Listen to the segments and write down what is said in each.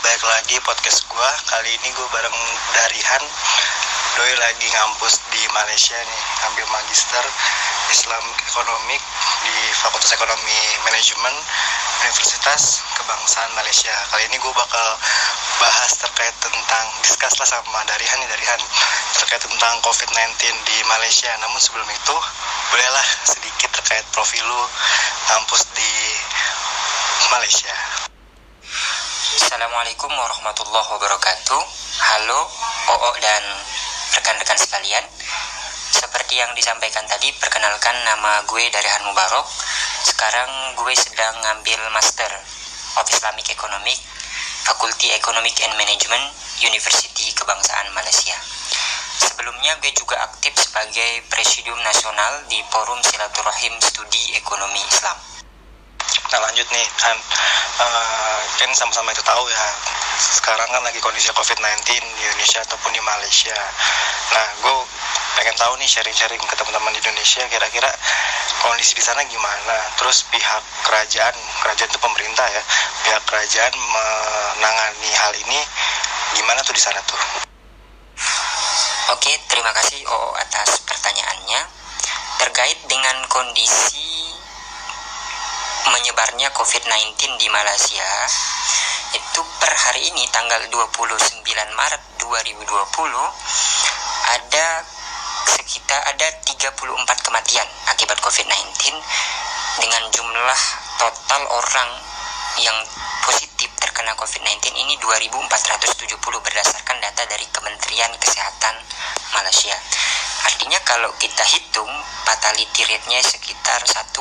balik lagi podcast gue Kali ini gue bareng Darihan. Doi lagi ngampus di Malaysia nih Ngambil magister Islam Economic Di Fakultas Ekonomi Manajemen Universitas Kebangsaan Malaysia. Kali ini gue bakal bahas terkait tentang Discuss lah sama Darihan nih Darihan. Terkait tentang COVID-19 di Malaysia. Namun sebelum itu Bolehlah sedikit terkait profil lu Ngampus di Malaysia Assalamualaikum warahmatullahi wabarakatuh. Halo OO dan rekan-rekan sekalian. Seperti yang disampaikan tadi Perkenalkan nama gue dari Han Mubarok. Sekarang gue sedang ngambil Master of Islamic Economic Fakulti Economic and Management University Kebangsaan Malaysia. Sebelumnya gue juga aktif sebagai Presidium Nasional di Forum Silaturahim Studi Ekonomi Islam Nah lanjut nih kan uh, kan sama-sama itu tahu ya sekarang kan lagi kondisi COVID-19 di Indonesia ataupun di Malaysia. Nah gue pengen tahu nih sharing-sharing ke teman-teman di Indonesia kira-kira kondisi di sana gimana. Terus pihak kerajaan, kerajaan itu pemerintah ya, pihak kerajaan menangani hal ini gimana tuh di sana tuh? Oke, terima kasih OO atas pertanyaannya. Terkait dengan kondisi menyebarnya COVID-19 di Malaysia itu per hari ini tanggal 29 Maret 2020 ada sekitar ada 34 kematian akibat COVID-19 dengan jumlah total orang yang positif terkena COVID-19 ini 2470 berdasarkan data dari Kementerian Kesehatan Malaysia. Artinya kalau kita hitung fatality rate-nya sekitar 1,3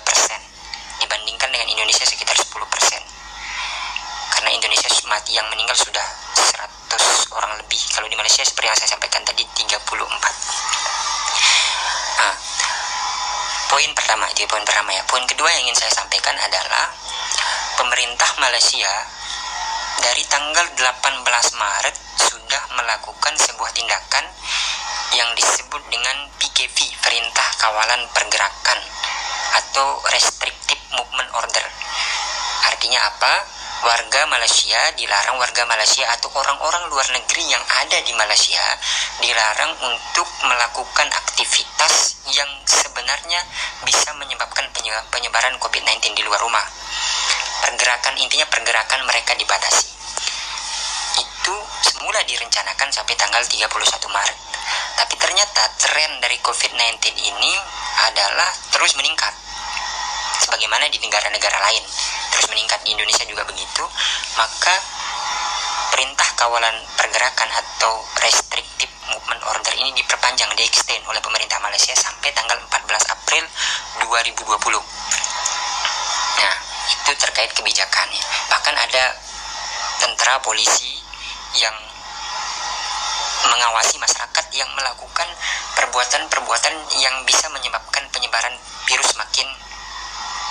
persen dibandingkan dengan Indonesia sekitar 10 persen. Karena Indonesia mati yang meninggal sudah 100 orang lebih. Kalau di Malaysia seperti yang saya sampaikan tadi 34 nah, poin pertama itu poin pertama ya. Poin kedua yang ingin saya sampaikan adalah pemerintah Malaysia dari tanggal 18 Maret sudah melakukan sebuah tindakan yang disebut dengan PKV Perintah Kawalan Pergerakan atau Restrictive Movement Order. Artinya apa? Warga Malaysia dilarang warga Malaysia atau orang-orang luar negeri yang ada di Malaysia dilarang untuk melakukan aktivitas yang sebenarnya bisa menyebabkan penyebaran COVID-19 di luar rumah. Pergerakan intinya pergerakan mereka dibatasi. Itu semula direncanakan sampai tanggal 31 Maret. Tapi ternyata tren dari COVID-19 ini adalah terus meningkat sebagaimana di negara-negara lain. Terus meningkat di Indonesia juga begitu. Maka perintah kawalan pergerakan atau restrictive movement order ini diperpanjang di extend oleh pemerintah Malaysia sampai tanggal 14 April 2020 nah itu terkait kebijakannya. Bahkan ada tentara polisi yang mengawasi masyarakat yang melakukan perbuatan-perbuatan yang bisa menyebabkan penyebaran virus makin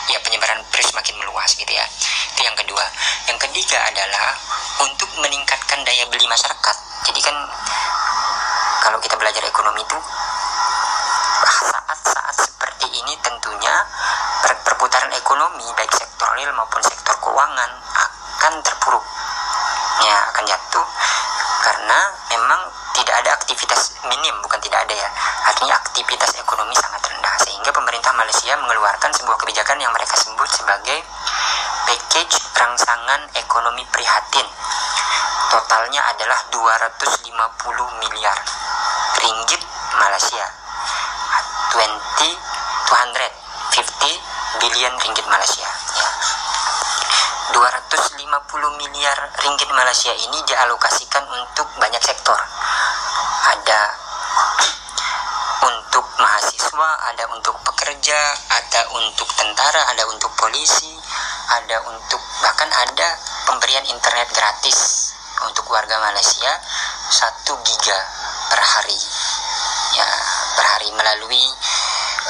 ya penyebaran virus makin meluas gitu ya. Itu yang kedua. Yang ketiga adalah untuk meningkatkan daya beli masyarakat. Jadi kan kalau kita belajar ekonomi itu saat-saat seperti ini tentunya per perputaran ekonomi baik sektor real maupun sektor keuangan akan terpuruk. Ya akan jatuh. Karena memang tidak ada aktivitas minim bukan tidak ada ya. Artinya aktivitas ekonomi sangat rendah sehingga pemerintah Malaysia mengeluarkan sebuah kebijakan yang mereka sebut sebagai package rangsangan ekonomi prihatin. Totalnya adalah 250 miliar ringgit Malaysia. 20 250 billion ringgit Malaysia ya. 250 miliar ringgit Malaysia ini dialokasikan untuk banyak sektor. Ada untuk mahasiswa, ada untuk pekerja, ada untuk tentara, ada untuk polisi, ada untuk bahkan ada pemberian internet gratis untuk warga Malaysia 1 giga per hari. Ya, per hari melalui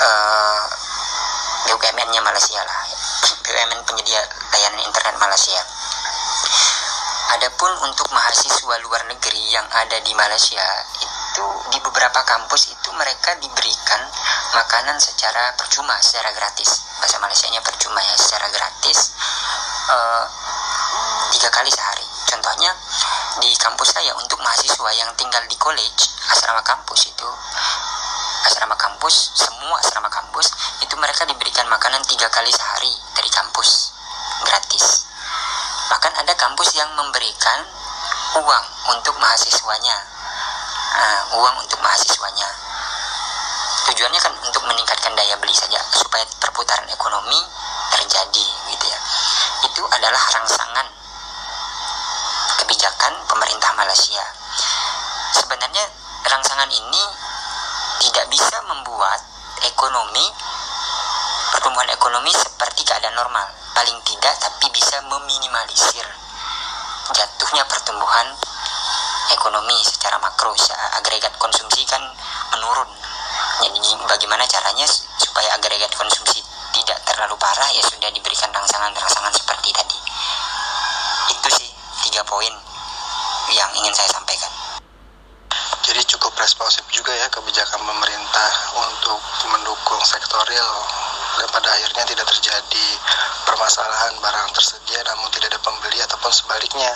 uh, BUMN-nya Malaysia lah. BUMN penyedia layanan internet Malaysia. Adapun untuk mahasiswa luar negeri yang ada di Malaysia itu di beberapa kampus itu mereka diberikan makanan secara percuma, secara gratis. Bahasa Malaysianya percuma ya, secara gratis uh, tiga kali sehari. contohnya di kampus saya untuk mahasiswa yang tinggal di college asrama kampus itu asrama kampus semua asrama kampus itu mereka diberikan makanan tiga kali sehari dari kampus gratis bahkan ada kampus yang memberikan uang untuk mahasiswanya. Uh, uang untuk mahasiswanya. Tujuannya kan untuk meningkatkan daya beli saja supaya perputaran ekonomi terjadi gitu ya. Itu adalah rangsangan kebijakan pemerintah Malaysia. Sebenarnya rangsangan ini tidak bisa membuat ekonomi pertumbuhan ekonomi seperti keadaan normal paling tidak tapi bisa meminimalisir jatuhnya pertumbuhan ekonomi secara makro. Agregat konsumsi kan menurun. Jadi bagaimana caranya supaya agregat konsumsi tidak terlalu parah? Ya sudah diberikan rangsangan-rangsangan seperti tadi. Itu sih tiga poin yang ingin saya sampaikan. Jadi cukup responsif juga ya kebijakan pemerintah untuk mendukung sektor real dan pada akhirnya tidak terjadi permasalahan barang tersedia namun tidak ada pembeli ataupun sebaliknya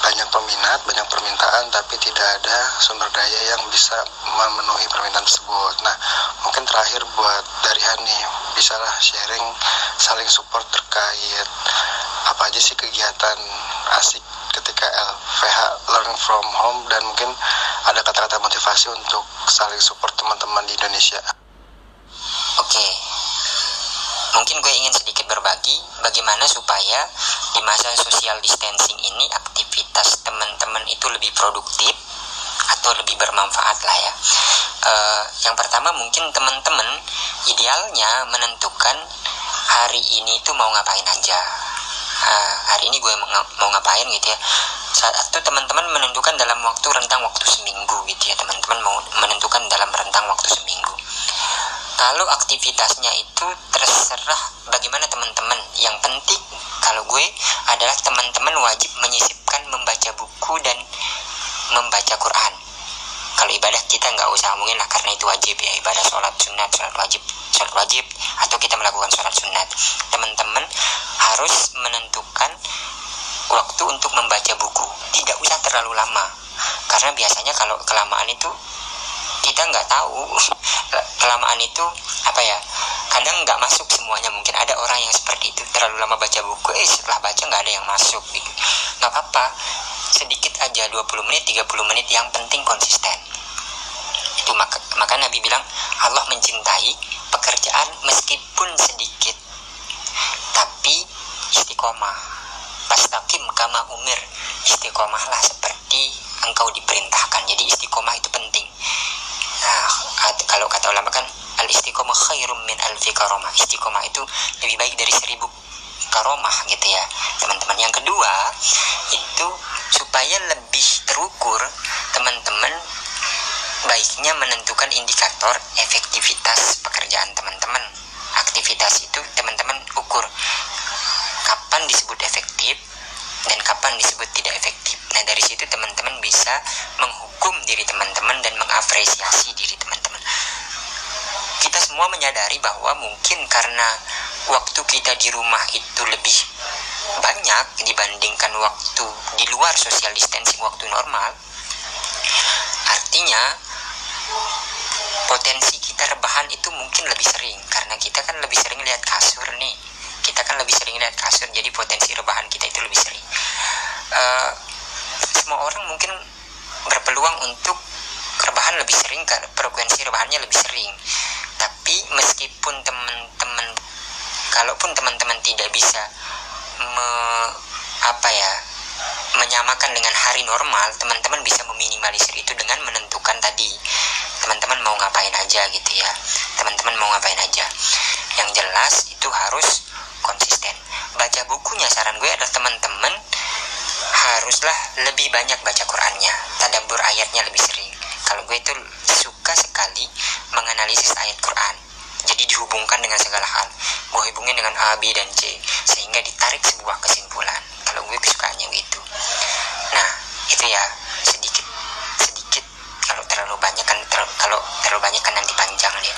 banyak peminat, banyak permintaan tapi tidak ada sumber daya yang bisa memenuhi permintaan tersebut. Nah, mungkin terakhir buat dari Hani, bisalah sharing saling support terkait apa aja sih kegiatan asik ketika LVH learning from home dan mungkin ada kata-kata motivasi untuk saling support teman-teman di Indonesia. Oke, okay mungkin gue ingin sedikit berbagi bagaimana supaya di masa social distancing ini aktivitas teman-teman itu lebih produktif atau lebih bermanfaat lah ya. Uh, yang pertama mungkin teman-teman idealnya menentukan hari ini itu mau ngapain aja. Uh, hari ini gue mau ngapain gitu ya. Saat itu teman-teman menentukan dalam waktu rentang waktu seminggu gitu ya. Teman-teman mau menentukan dalam rentang waktu seminggu kalau aktivitasnya itu terserah bagaimana teman-teman. Yang penting kalau gue adalah teman-teman wajib menyisipkan membaca buku dan membaca Quran. Kalau ibadah kita nggak usah ngomongin lah karena itu wajib ya. Ibadah sholat sunat sholat wajib sholat wajib atau kita melakukan sholat sunat. Teman-teman harus menentukan waktu untuk membaca buku. Tidak usah terlalu lama. Karena biasanya kalau kelamaan itu kita nggak tahu. Kelamaan itu apa ya kadang nggak masuk semuanya. Mungkin ada orang yang seperti itu. Terlalu lama baca buku eh setelah baca nggak ada yang masuk gitu. nggak apa-apa. Sedikit aja 20 menit 30 menit yang penting konsisten. Itu maka, maka Nabi bilang Allah mencintai pekerjaan meskipun sedikit tapi istiqomah. Pastakim kama umir istiqomahlah seperti engkau diperintahkan. Jadi istiqomah itu penting Nah, kalau kata ulama kan al istiqomah khairum min alfi karomah. Istiqomah itu lebih baik dari seribu karomah gitu ya teman-teman. Yang kedua itu supaya lebih terukur teman-teman baiknya menentukan indikator efektivitas pekerjaan teman-teman. Aktivitas itu teman-teman ukur kapan disebut efektif dan kapan disebut tidak efektif. Nah dari situ teman-teman bisa menghukum diri teman-teman dan mengapresiasi diri teman-teman. Kita semua menyadari bahwa mungkin karena waktu kita di rumah itu lebih banyak dibandingkan waktu di luar social distancing waktu normal. Artinya potensi kita rebahan itu mungkin lebih sering karena kita kan lebih sering lihat kasur nih kita kan lebih sering lihat kasur jadi potensi rebahan kita itu lebih sering uh, semua orang mungkin berpeluang untuk rebahan lebih sering frekuensi rebahannya lebih sering. Tapi meskipun teman-teman kalaupun teman-teman tidak bisa me, apa ya menyamakan dengan hari normal teman-teman bisa meminimalisir itu dengan menentukan tadi teman-teman mau ngapain aja gitu ya. Teman-teman mau ngapain aja. Yang jelas itu harus konsisten. Baca bukunya saran gue adalah teman-teman haruslah lebih banyak baca Qurannya. Tadabur ayatnya lebih sering. Kalau gue itu suka sekali menganalisis ayat Quran. Jadi dihubungkan dengan segala hal. Gue hubungin dengan A, B, dan C. Sehingga ditarik sebuah kesimpulan. Kalau gue kesukaannya gitu. Nah itu ya. Sedikit sedikit. Kalau terlalu banyak kan terlalu, kalau terlalu banyak kan nanti panjang dia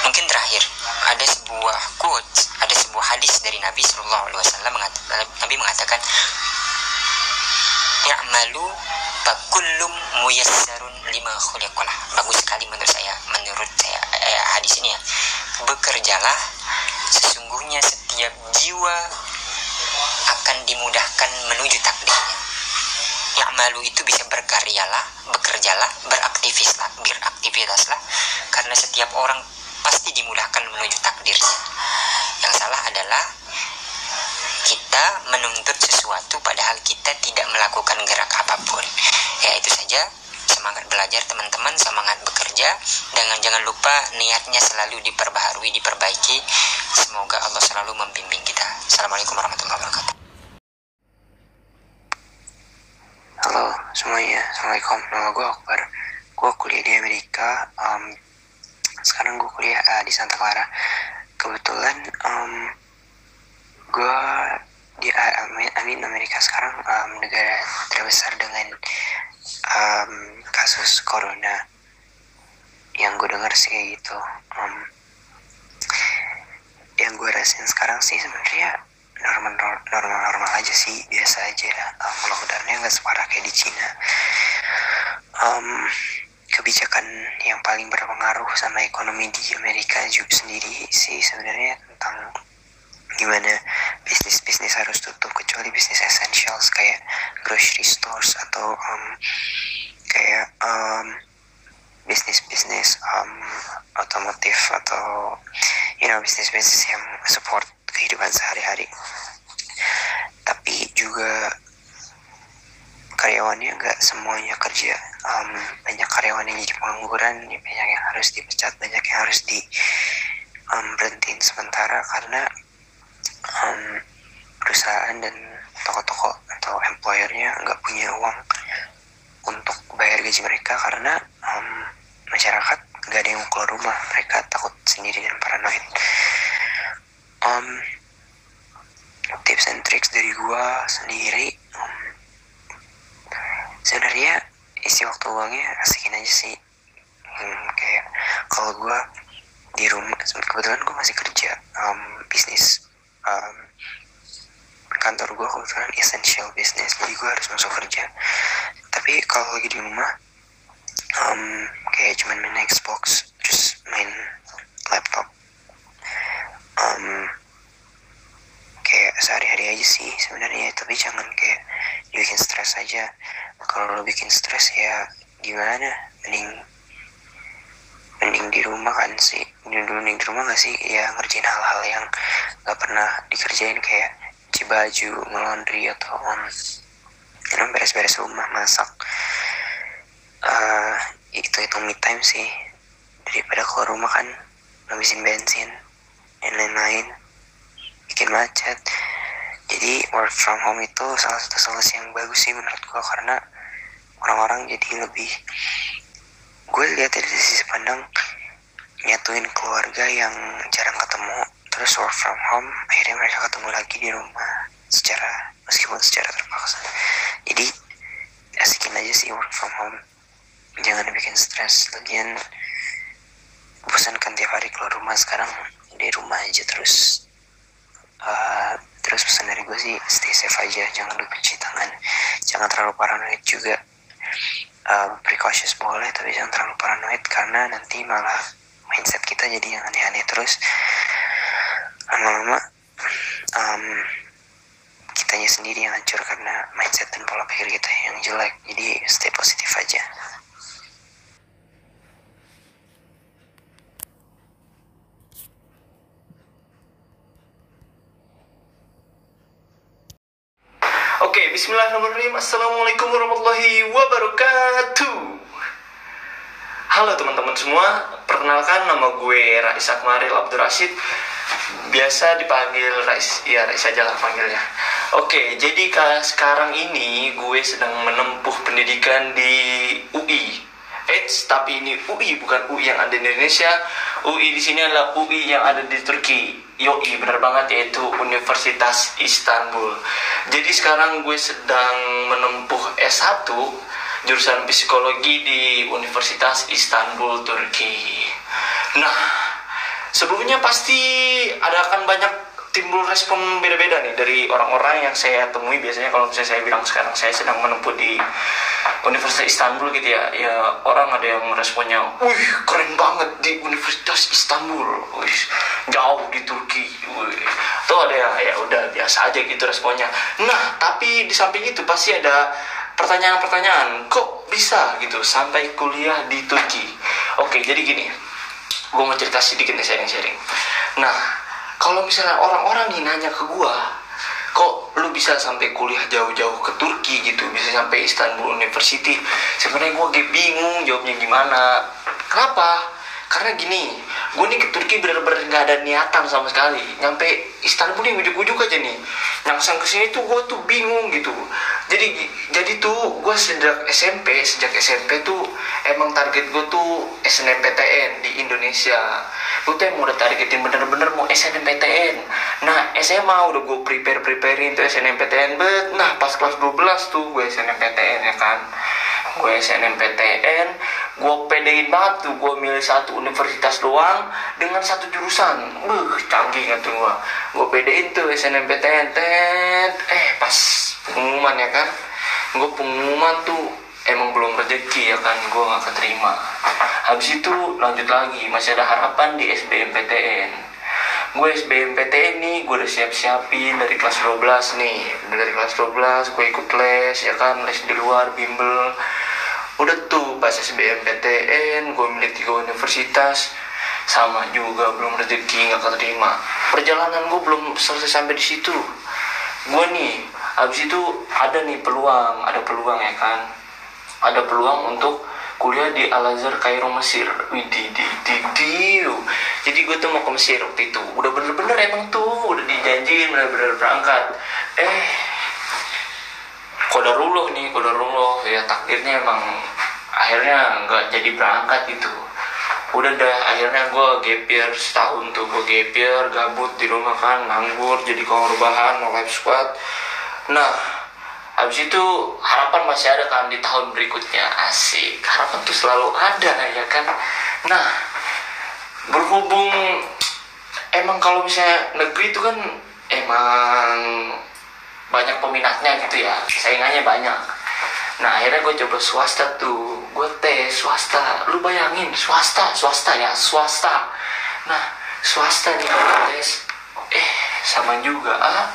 mungkin terakhir ada sebuah quote ada sebuah hadis dari Nabi Shallallahu Alaihi Wasallam Nabi mengatakan ya'malu fakullum muyassarun lima khuliqalah bagus sekali menurut saya menurut saya eh, hadis ini ya. Bekerjalah sesungguhnya setiap jiwa akan dimudahkan menuju takdirnya. Ya'malu itu bisa berkaryalah bekerjalah beraktivislah beraktivitaslah. Karena setiap orang pasti dimudahkan menuju takdirnya yang salah adalah kita menuntut sesuatu padahal kita tidak melakukan gerak apa pun. Ya itu saja. Semangat belajar teman-teman. Semangat bekerja. Dengan jangan lupa niatnya selalu diperbaharui diperbaiki. Semoga Allah selalu membimbing kita. Assalamualaikum warahmatullahi wabarakatuh. Halo semuanya, Assalamualaikum. Nama gue Akbar. Gue kuliah di Amerika. Um, kuliah uh, di Santa Clara. Kebetulan um, Gue di Amerika sekarang um, Negara terbesar dengan um, Kasus Corona. Yang gue dengar sih gitu um, Yang gue rasain sekarang sih sebenarnya normal normal normal aja sih biasa aja. Um, lockdownnya nggak separah kayak di Cina. Um, kebijakan yang paling berpengaruh sama ekonomi di Amerika juga sendiri sih sebenarnya tentang gimana bisnis bisnis harus tutup kecuali bisnis essentials kayak grocery stores atau um, kayak um, bisnis bisnis um, otomotif atau you know bisnis bisnis yang support kehidupan sehari-hari tapi juga karyawannya nggak semuanya kerja. Um, banyak karyawan yang jadi pengangguran banyak yang harus dipecat banyak yang harus di um, berhentiin sementara karena um, perusahaan dan toko-toko atau employernya nggak punya uang untuk bayar gaji mereka karena um, masyarakat nggak ada yang keluar rumah. Mereka takut sendiri dan paranoid. Um, tips and tricks dari gua sendiri sebenarnya isi waktu luangnya asikin aja sih. Hmm, kayak kalau gua di rumah kebetulan gua masih kerja um, bisnis um, kantor gua kebetulan essential business jadi gua harus masuk kerja. Tapi kalau lagi di rumah um, kayak cuman main Xbox terus main laptop. Um, sehari-hari aja sih sebenarnya. Tapi jangan kayak bikin stres aja. Kalau lo bikin stres ya gimana? Mending mending di rumah kan sih. Mending, di rumah gak sih? Ya ngerjain hal-hal yang gak pernah dikerjain kayak cuci baju ngelondri atau um, beres-beres rumah masak. Uh, itu itu me time sih. Daripada keluar rumah kan ngabisin bensin dan lain-lain. Bikin macet jadi work from home itu salah satu solusi yang bagus sih menurut gue karena orang-orang jadi lebih gue lihat dari sisi pandang nyatuin keluarga yang jarang ketemu terus work from home akhirnya mereka ketemu lagi di rumah secara meskipun secara terpaksa. Jadi asikin aja sih work from home. Jangan bikin stres. Lagian bosan kan tiap hari keluar rumah. Sekarang di rumah aja terus. Uh, terus pesan dari gue sih stay safe aja jangan lupa cuci tangan. Jangan terlalu paranoid juga. Uh, precautious boleh tapi jangan terlalu paranoid karena nanti malah mindset kita jadi yang aneh-aneh terus. Lama-lama um, kitanya sendiri yang hancur karena mindset dan pola pikir kita yang jelek. Jadi stay positif aja Oke, bismillahirrahmanirrahim. Assalamualaikum warahmatullahi wabarakatuh. Halo teman-teman semua, perkenalkan nama gue Rais Akmaril Abdur Rashid. Biasa dipanggil Rais, ya Rais aja lah panggilnya. Oke, jadi sekarang ini gue sedang menempuh pendidikan di UI. Eits, tapi ini UI bukan UI yang ada di Indonesia. UI di sini adalah UI yang ada di Turki. Yoi, benar banget yaitu Universitas Istanbul. Jadi sekarang gue sedang menempuh S1 jurusan psikologi di Universitas Istanbul, Turki. Nah, sebelumnya pasti ada akan banyak timbul respon beda-beda nih dari orang-orang yang saya temui biasanya kalau misalnya saya bilang sekarang saya sedang menempuh di Universitas Istanbul gitu ya ya orang ada yang responnya wih keren banget di Universitas Istanbul. Wih jauh di Turki. Wih tuh ada yang ya udah biasa aja gitu responnya. Nah tapi di samping itu pasti ada pertanyaan-pertanyaan kok bisa? gitu sampai kuliah di Turki. Oke jadi gini gue mau cerita sedikit nih sharing-sharing. Nah kalau misalnya orang-orang nih nanya ke gue kok lu bisa sampai kuliah jauh-jauh ke Turki gitu bisa sampai Istanbul University? Sebenarnya gue bingung jawabnya gimana. Kenapa? Karena gini gue nih ke Turki bener-bener nggak ada niatan sama sekali. Nyampe Istanbul nih ujuk-ujuk aja nih. Nyangsang ke sini tuh gue tuh bingung gitu. Jadi jadi tuh gue sejak SMP sejak SMP tuh emang target gue tuh SNMPTN di Indonesia. Gue tuh emang udah targetin bener-bener mau SNMPTN nah SMA udah gue prepare preparein tuh SNMPTN bet. Nah pas kelas 12 tuh gue SNMPTN ya kan? Gue SNMPTN gue pedein banget tuh gue milih satu universitas doang dengan satu jurusan. Buh, canggih gak tuh gue gue pedein tuh SNMPTN tet. Eh pas pengumuman ya kan? Gue pengumuman tuh emang belum rezeki ya kan? Gue gak keterima. Habis itu lanjut lagi masih ada harapan di SBMPTN gue SBMPTN nih gue udah siap-siapin dari kelas 12 nih. Dari kelas 12 gue ikut les ya kan? Les di luar bimbel udah tuh pas SBMPTN gue milik tiga universitas. Sama juga belum rezeki nggak keterima. Perjalanan gue belum selesai sampai di situ. Gue nih abis itu ada nih peluang ada peluang ya kan? Ada peluang untuk kuliah di Al Azhar Kairo Mesir. Widih di di di jadi gue tuh mau ke Mesir waktu itu. Udah bener-bener emang tuh udah dijanjiin bener-bener berangkat. Eh kodarullah nih kodarullah. Ya takdirnya emang akhirnya nggak jadi berangkat gitu udah dah akhirnya gue gap year setahun tuh gue gap year gabut di rumah kan nganggur jadi korban live squad. Nah habis itu harapan masih ada kan di tahun berikutnya. Asik harapan tuh selalu ada ya kan? Nah berhubung emang kalau misalnya negeri itu kan emang banyak peminatnya gitu ya. Saingannya banyak nah akhirnya gue coba swasta tuh. Gue tes swasta. Lu bayangin swasta swasta ya swasta. Nah swasta nih gue tes. Eh sama juga ah.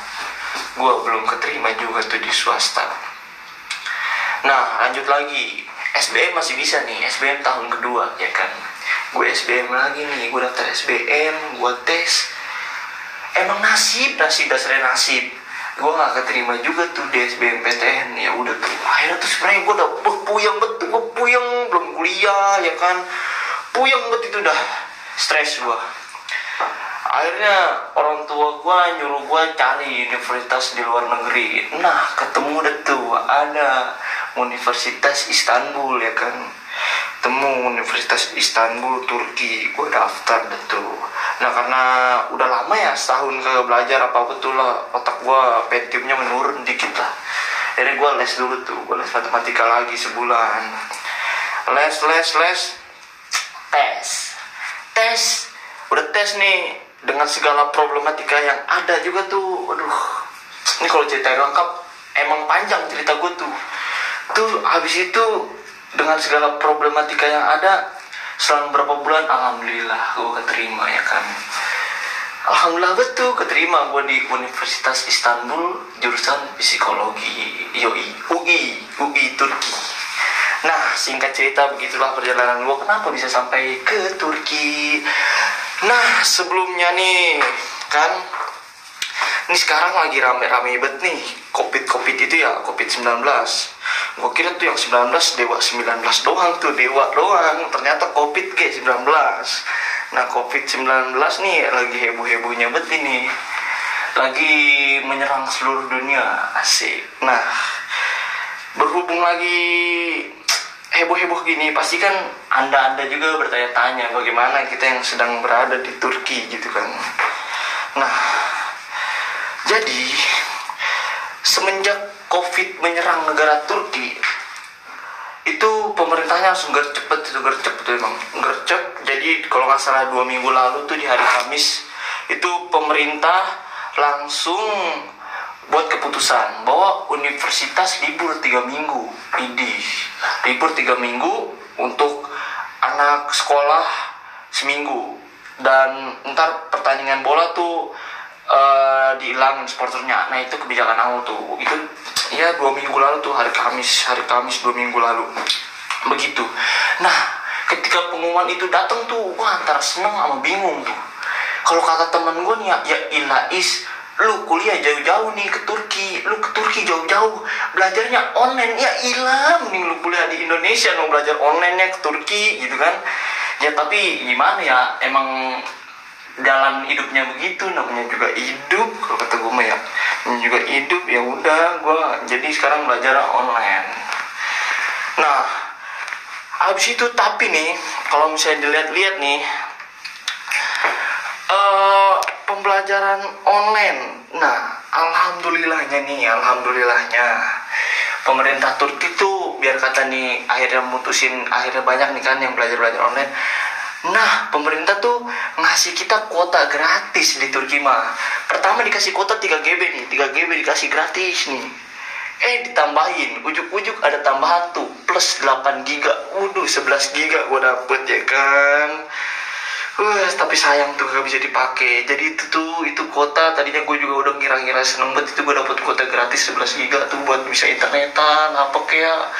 Gue belum keterima juga tuh di swasta. Nah lanjut lagi. SBM masih bisa nih SBM tahun kedua ya kan? Gue SBM lagi nih gue daftar SBM gue tes. Emang nasib nasib dasarnya nasib gue gak keterima juga tuh di SBMPTN ya udah tuh akhirnya tuh sebenarnya gue udah puyeng betul gue puyeng belum kuliah ya kan? Puyeng betul itu udah stres gue akhirnya orang tua gue nyuruh gue cari universitas di luar negeri. Nah ketemu deh tuh ada Universitas Istanbul ya kan temu Universitas Istanbul Turki. Gue daftar deh tuh. Nah karena udah lama ya setahun ke belajar apa betul lah otak gue pentiumnya menurun dikit lah. Jadi gue les dulu tuh gue les matematika lagi sebulan. Les les les. Tes. Tes. Udah tes nih dengan segala problematika yang ada juga tuh. Aduh ini kalau cerita lengkap emang panjang cerita gue tuh. Tuh habis itu dengan segala problematika yang ada selang berapa bulan alhamdulillah gue keterima ya kan? Alhamdulillah betul keterima gue di Universitas Istanbul jurusan psikologi yoi UI UI Turki. Nah singkat cerita begitulah perjalanan gue kenapa bisa sampai ke Turki? Nah sebelumnya nih kan? Ini sekarang lagi rame-rame bet nih covid covid itu ya covid 19 gue kira tuh yang 19 dewa 19 doang tuh dewa doang. Ternyata covid g 19 nah covid 19 nih lagi heboh hebohnya bet ini. Lagi menyerang seluruh dunia. Asik. Nah berhubung lagi heboh-heboh gini pasti kan anda-anda juga bertanya-tanya bagaimana kita yang sedang berada di Turki gitu kan. Nah jadi semenjak covid menyerang negara Turki itu pemerintahnya langsung gercep itu gercep tuh emang gercep. Jadi kalau nggak salah dua minggu lalu tuh di hari Kamis itu pemerintah langsung buat keputusan bahwa universitas libur tiga minggu ini libur tiga minggu untuk anak sekolah seminggu. Dan ntar pertandingan bola tuh uh, dihilangin supporternya. Nah itu kebijakan awal tuh. Itu ya dua minggu lalu tuh hari Kamis hari Kamis dua minggu lalu. Begitu. Nah ketika pengumuman itu datang tuh wah antara seneng sama bingung tuh. Kalau kata temen gue nih ya, ya ilais lu kuliah jauh-jauh nih ke Turki lu ke Turki jauh-jauh belajarnya online. Ya ilah mending lu kuliah di Indonesia mau belajar online nya ke Turki gitu kan. Ya tapi gimana ya emang jalan hidupnya begitu namanya juga hidup kalau kata gue ya namanya juga hidup ya udah gue jadi sekarang belajar online nah habis itu tapi nih kalau misalnya dilihat-lihat nih uh, pembelajaran online. Nah, alhamdulillahnya nih, alhamdulillahnya pemerintah Turki tuh biar kata nih akhirnya mutusin akhirnya banyak nih kan yang belajar belajar online. Nah, pemerintah tuh ngasih kita kuota gratis di Turki mah. Pertama dikasih kuota 3 GB nih, 3 GB dikasih gratis nih. Eh ditambahin, ujuk-ujuk ada tambahan tuh plus 8 giga. Waduh, 11 giga gua dapet ya kan. Wah, tapi sayang tuh gak bisa dipakai. Jadi itu tuh itu kuota tadinya gue juga udah ngira-ngira seneng banget itu gue dapet kuota gratis 11 giga tuh buat bisa internetan apa kayak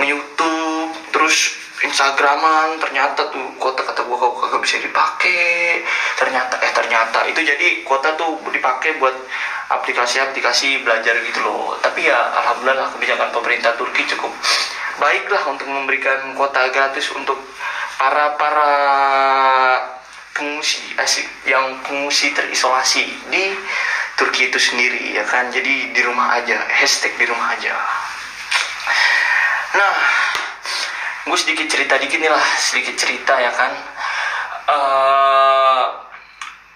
nge-youtube terus Instagraman ternyata tuh kuota kata gue kok kagak bisa dipakai ternyata eh ternyata. Itu jadi kuota tuh dipakai buat aplikasi-aplikasi belajar gitu loh. Tapi ya alhamdulillah kebijakan pemerintah Turki cukup baiklah untuk memberikan kuota gratis untuk para para pengungsi asik yang pengungsi terisolasi di Turki itu sendiri ya kan? Jadi di rumah aja hashtag di rumah aja. Nah gue sedikit cerita dikit nih lah sedikit cerita ya kan. Uh,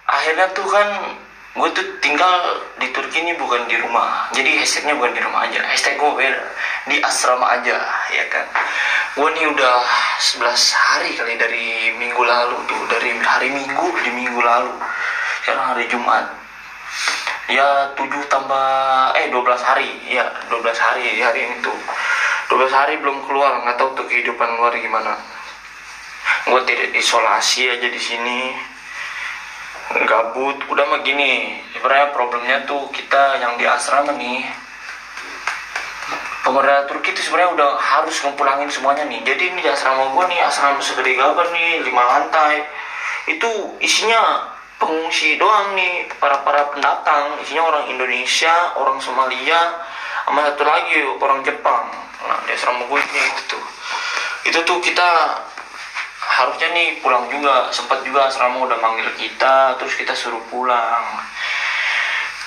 akhirnya tuh kan gue tuh tinggal di Turki ini bukan di rumah. Jadi hashtagnya bukan di rumah aja hashtag gue beda di asrama aja ya kan. Gue nih udah 11 hari kali dari minggu lalu tuh dari hari minggu di minggu lalu. Sekarang hari Jumat. Ya 7 tambah eh 12 hari. Ya 12 hari hari ini tuh 12 hari belum keluar nggak tahu tuh kehidupan luar gimana. Gue tidak isolasi aja di sini. Gabut. Udah mah gini sebenarnya problemnya tuh kita yang di asrama nih. Pemerintah Turki itu sebenarnya udah harus ngepulangin semuanya nih. Jadi ini di asrama gue nih asrama segede gabar nih lima lantai. Itu isinya pengungsi doang nih para para pendatang. Isinya orang Indonesia orang Somalia sama satu lagi orang Jepang nah di asrama gue ini. Itu tuh itu tuh kita harusnya nih pulang juga sempat juga asrama udah manggil kita terus kita suruh pulang.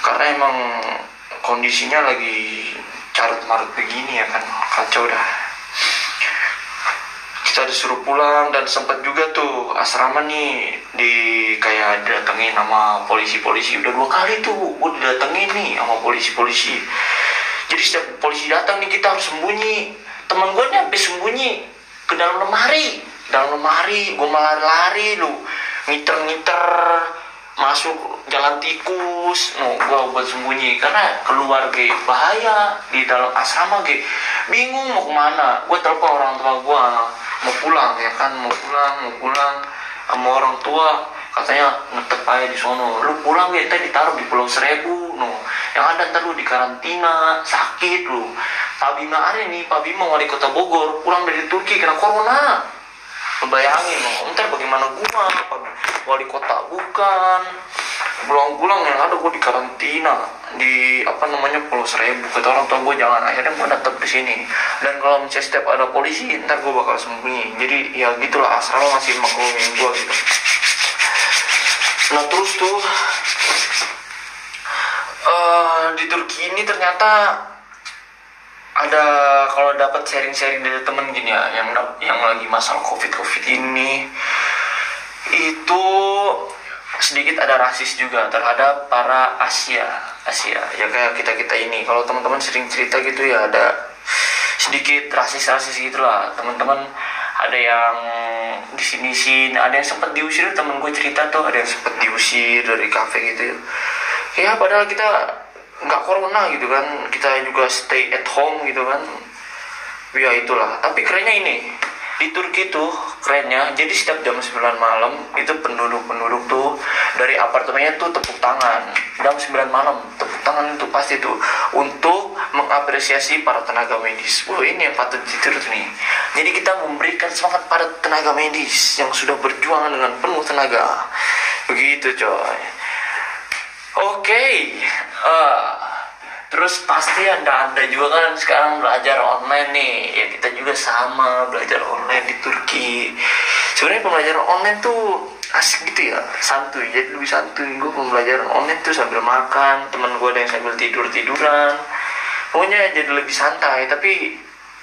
Karena emang kondisinya lagi carut marut begini ya kan kacau dah. Kita disuruh pulang dan sempat juga tuh asrama nih di kayak datengin sama polisi-polisi. Udah dua kali tuh gue didatengin nih sama polisi-polisi jadi setiap polisi datang nih kita harus sembunyi. Teman gue nih sampai sembunyi ke dalam lemari. Dalam lemari gue malah lari lu ngiter-ngiter masuk jalan tikus. No gue buat sembunyi. Karena keluar ge bahaya. Di dalam asrama ge. Bingung mau ke mana. Gue telepon orang tua gue mau pulang ya kan? Mau pulang mau pulang. Sama orang tua katanya netep aja di sono. Lu pulang ge tadi ditaruh di pulau seribu no yang ada ntar lu di karantina sakit lu. Pak Bima hari nih Pak Bima wali kota Bogor pulang dari Turki kena corona. Bayangin loh, ntar bagaimana gua? Wali kota bukan. Pulang-pulang yang ada gue di karantina di apa namanya pulau seribu. Kata orang tua gue jangan akhirnya gue tetap di sini. Dan kalau misalnya setiap ada polisi ntar gue bakal sembunyi. Jadi ya gitulah asrama masih maklumin gue gitu nah terus tuh uh, di Turki ini ternyata ada kalau dapat sharing-sharing dari temen gini ya yang yang lagi masalah covid covid ini itu sedikit ada rasis juga terhadap para Asia Asia ya kayak kita kita ini. Kalau teman-teman sering cerita gitu ya ada sedikit rasis-rasis gitu lah. Teman-teman ada yang di sini sini ada yang sempat diusir. Temen gue cerita tuh ada yang sempat diusir dari kafe gitu ya. Padahal kita nggak corona gitu kan. Kita juga stay at home gitu kan. Ya itulah. Tapi kerennya ini di Turki tuh kerennya jadi setiap jam 9 malam itu penduduk-penduduk tuh dari apartemennya tuh tepuk tangan. Jam 9 malam tangan itu pasti tuh untuk mengapresiasi para tenaga medis wah ini yang patut ditiru nih jadi kita memberikan semangat pada tenaga medis yang sudah berjuang dengan penuh tenaga begitu coy oke eh, Terus pasti ada anda juga kan sekarang belajar online nih. Ya kita juga sama belajar online di Turki. Sebenarnya pembelajaran online tuh asik gitu ya, santuy. Jadi lebih santuy. Gue pembelajaran online tuh sambil makan, teman gue ada yang sambil tidur tiduran. Pokoknya jadi lebih santai. Tapi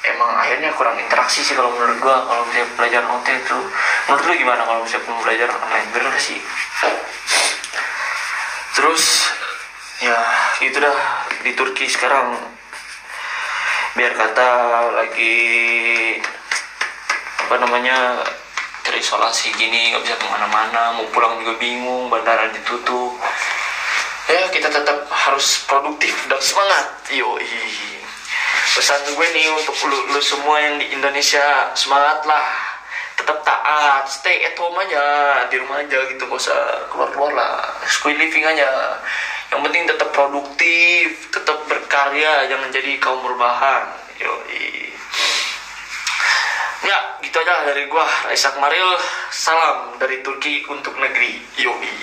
emang akhirnya kurang interaksi sih kalau menurut gue kalau misalnya belajar online itu. Menurut lu gimana kalau misalnya pembelajaran online? Bener sih? Terus ya itu dah di Turki sekarang biar kata lagi apa namanya terisolasi gini nggak bisa ke mana-mana mau pulang juga bingung bandara ditutup. Ya kita tetap harus produktif dan semangat. Yoi. Pesan gue nih untuk lu, lu semua yang di Indonesia semangat lah tetap taat stay at home aja di rumah aja gitu gak usah keluar keluar lah. Squid living aja. Yang penting tetap produktif tetap berkarya jangan jadi kaum berbahan yoi ya gitu aja dari gua Raisak Maril salam dari Turki untuk negeri. Yoi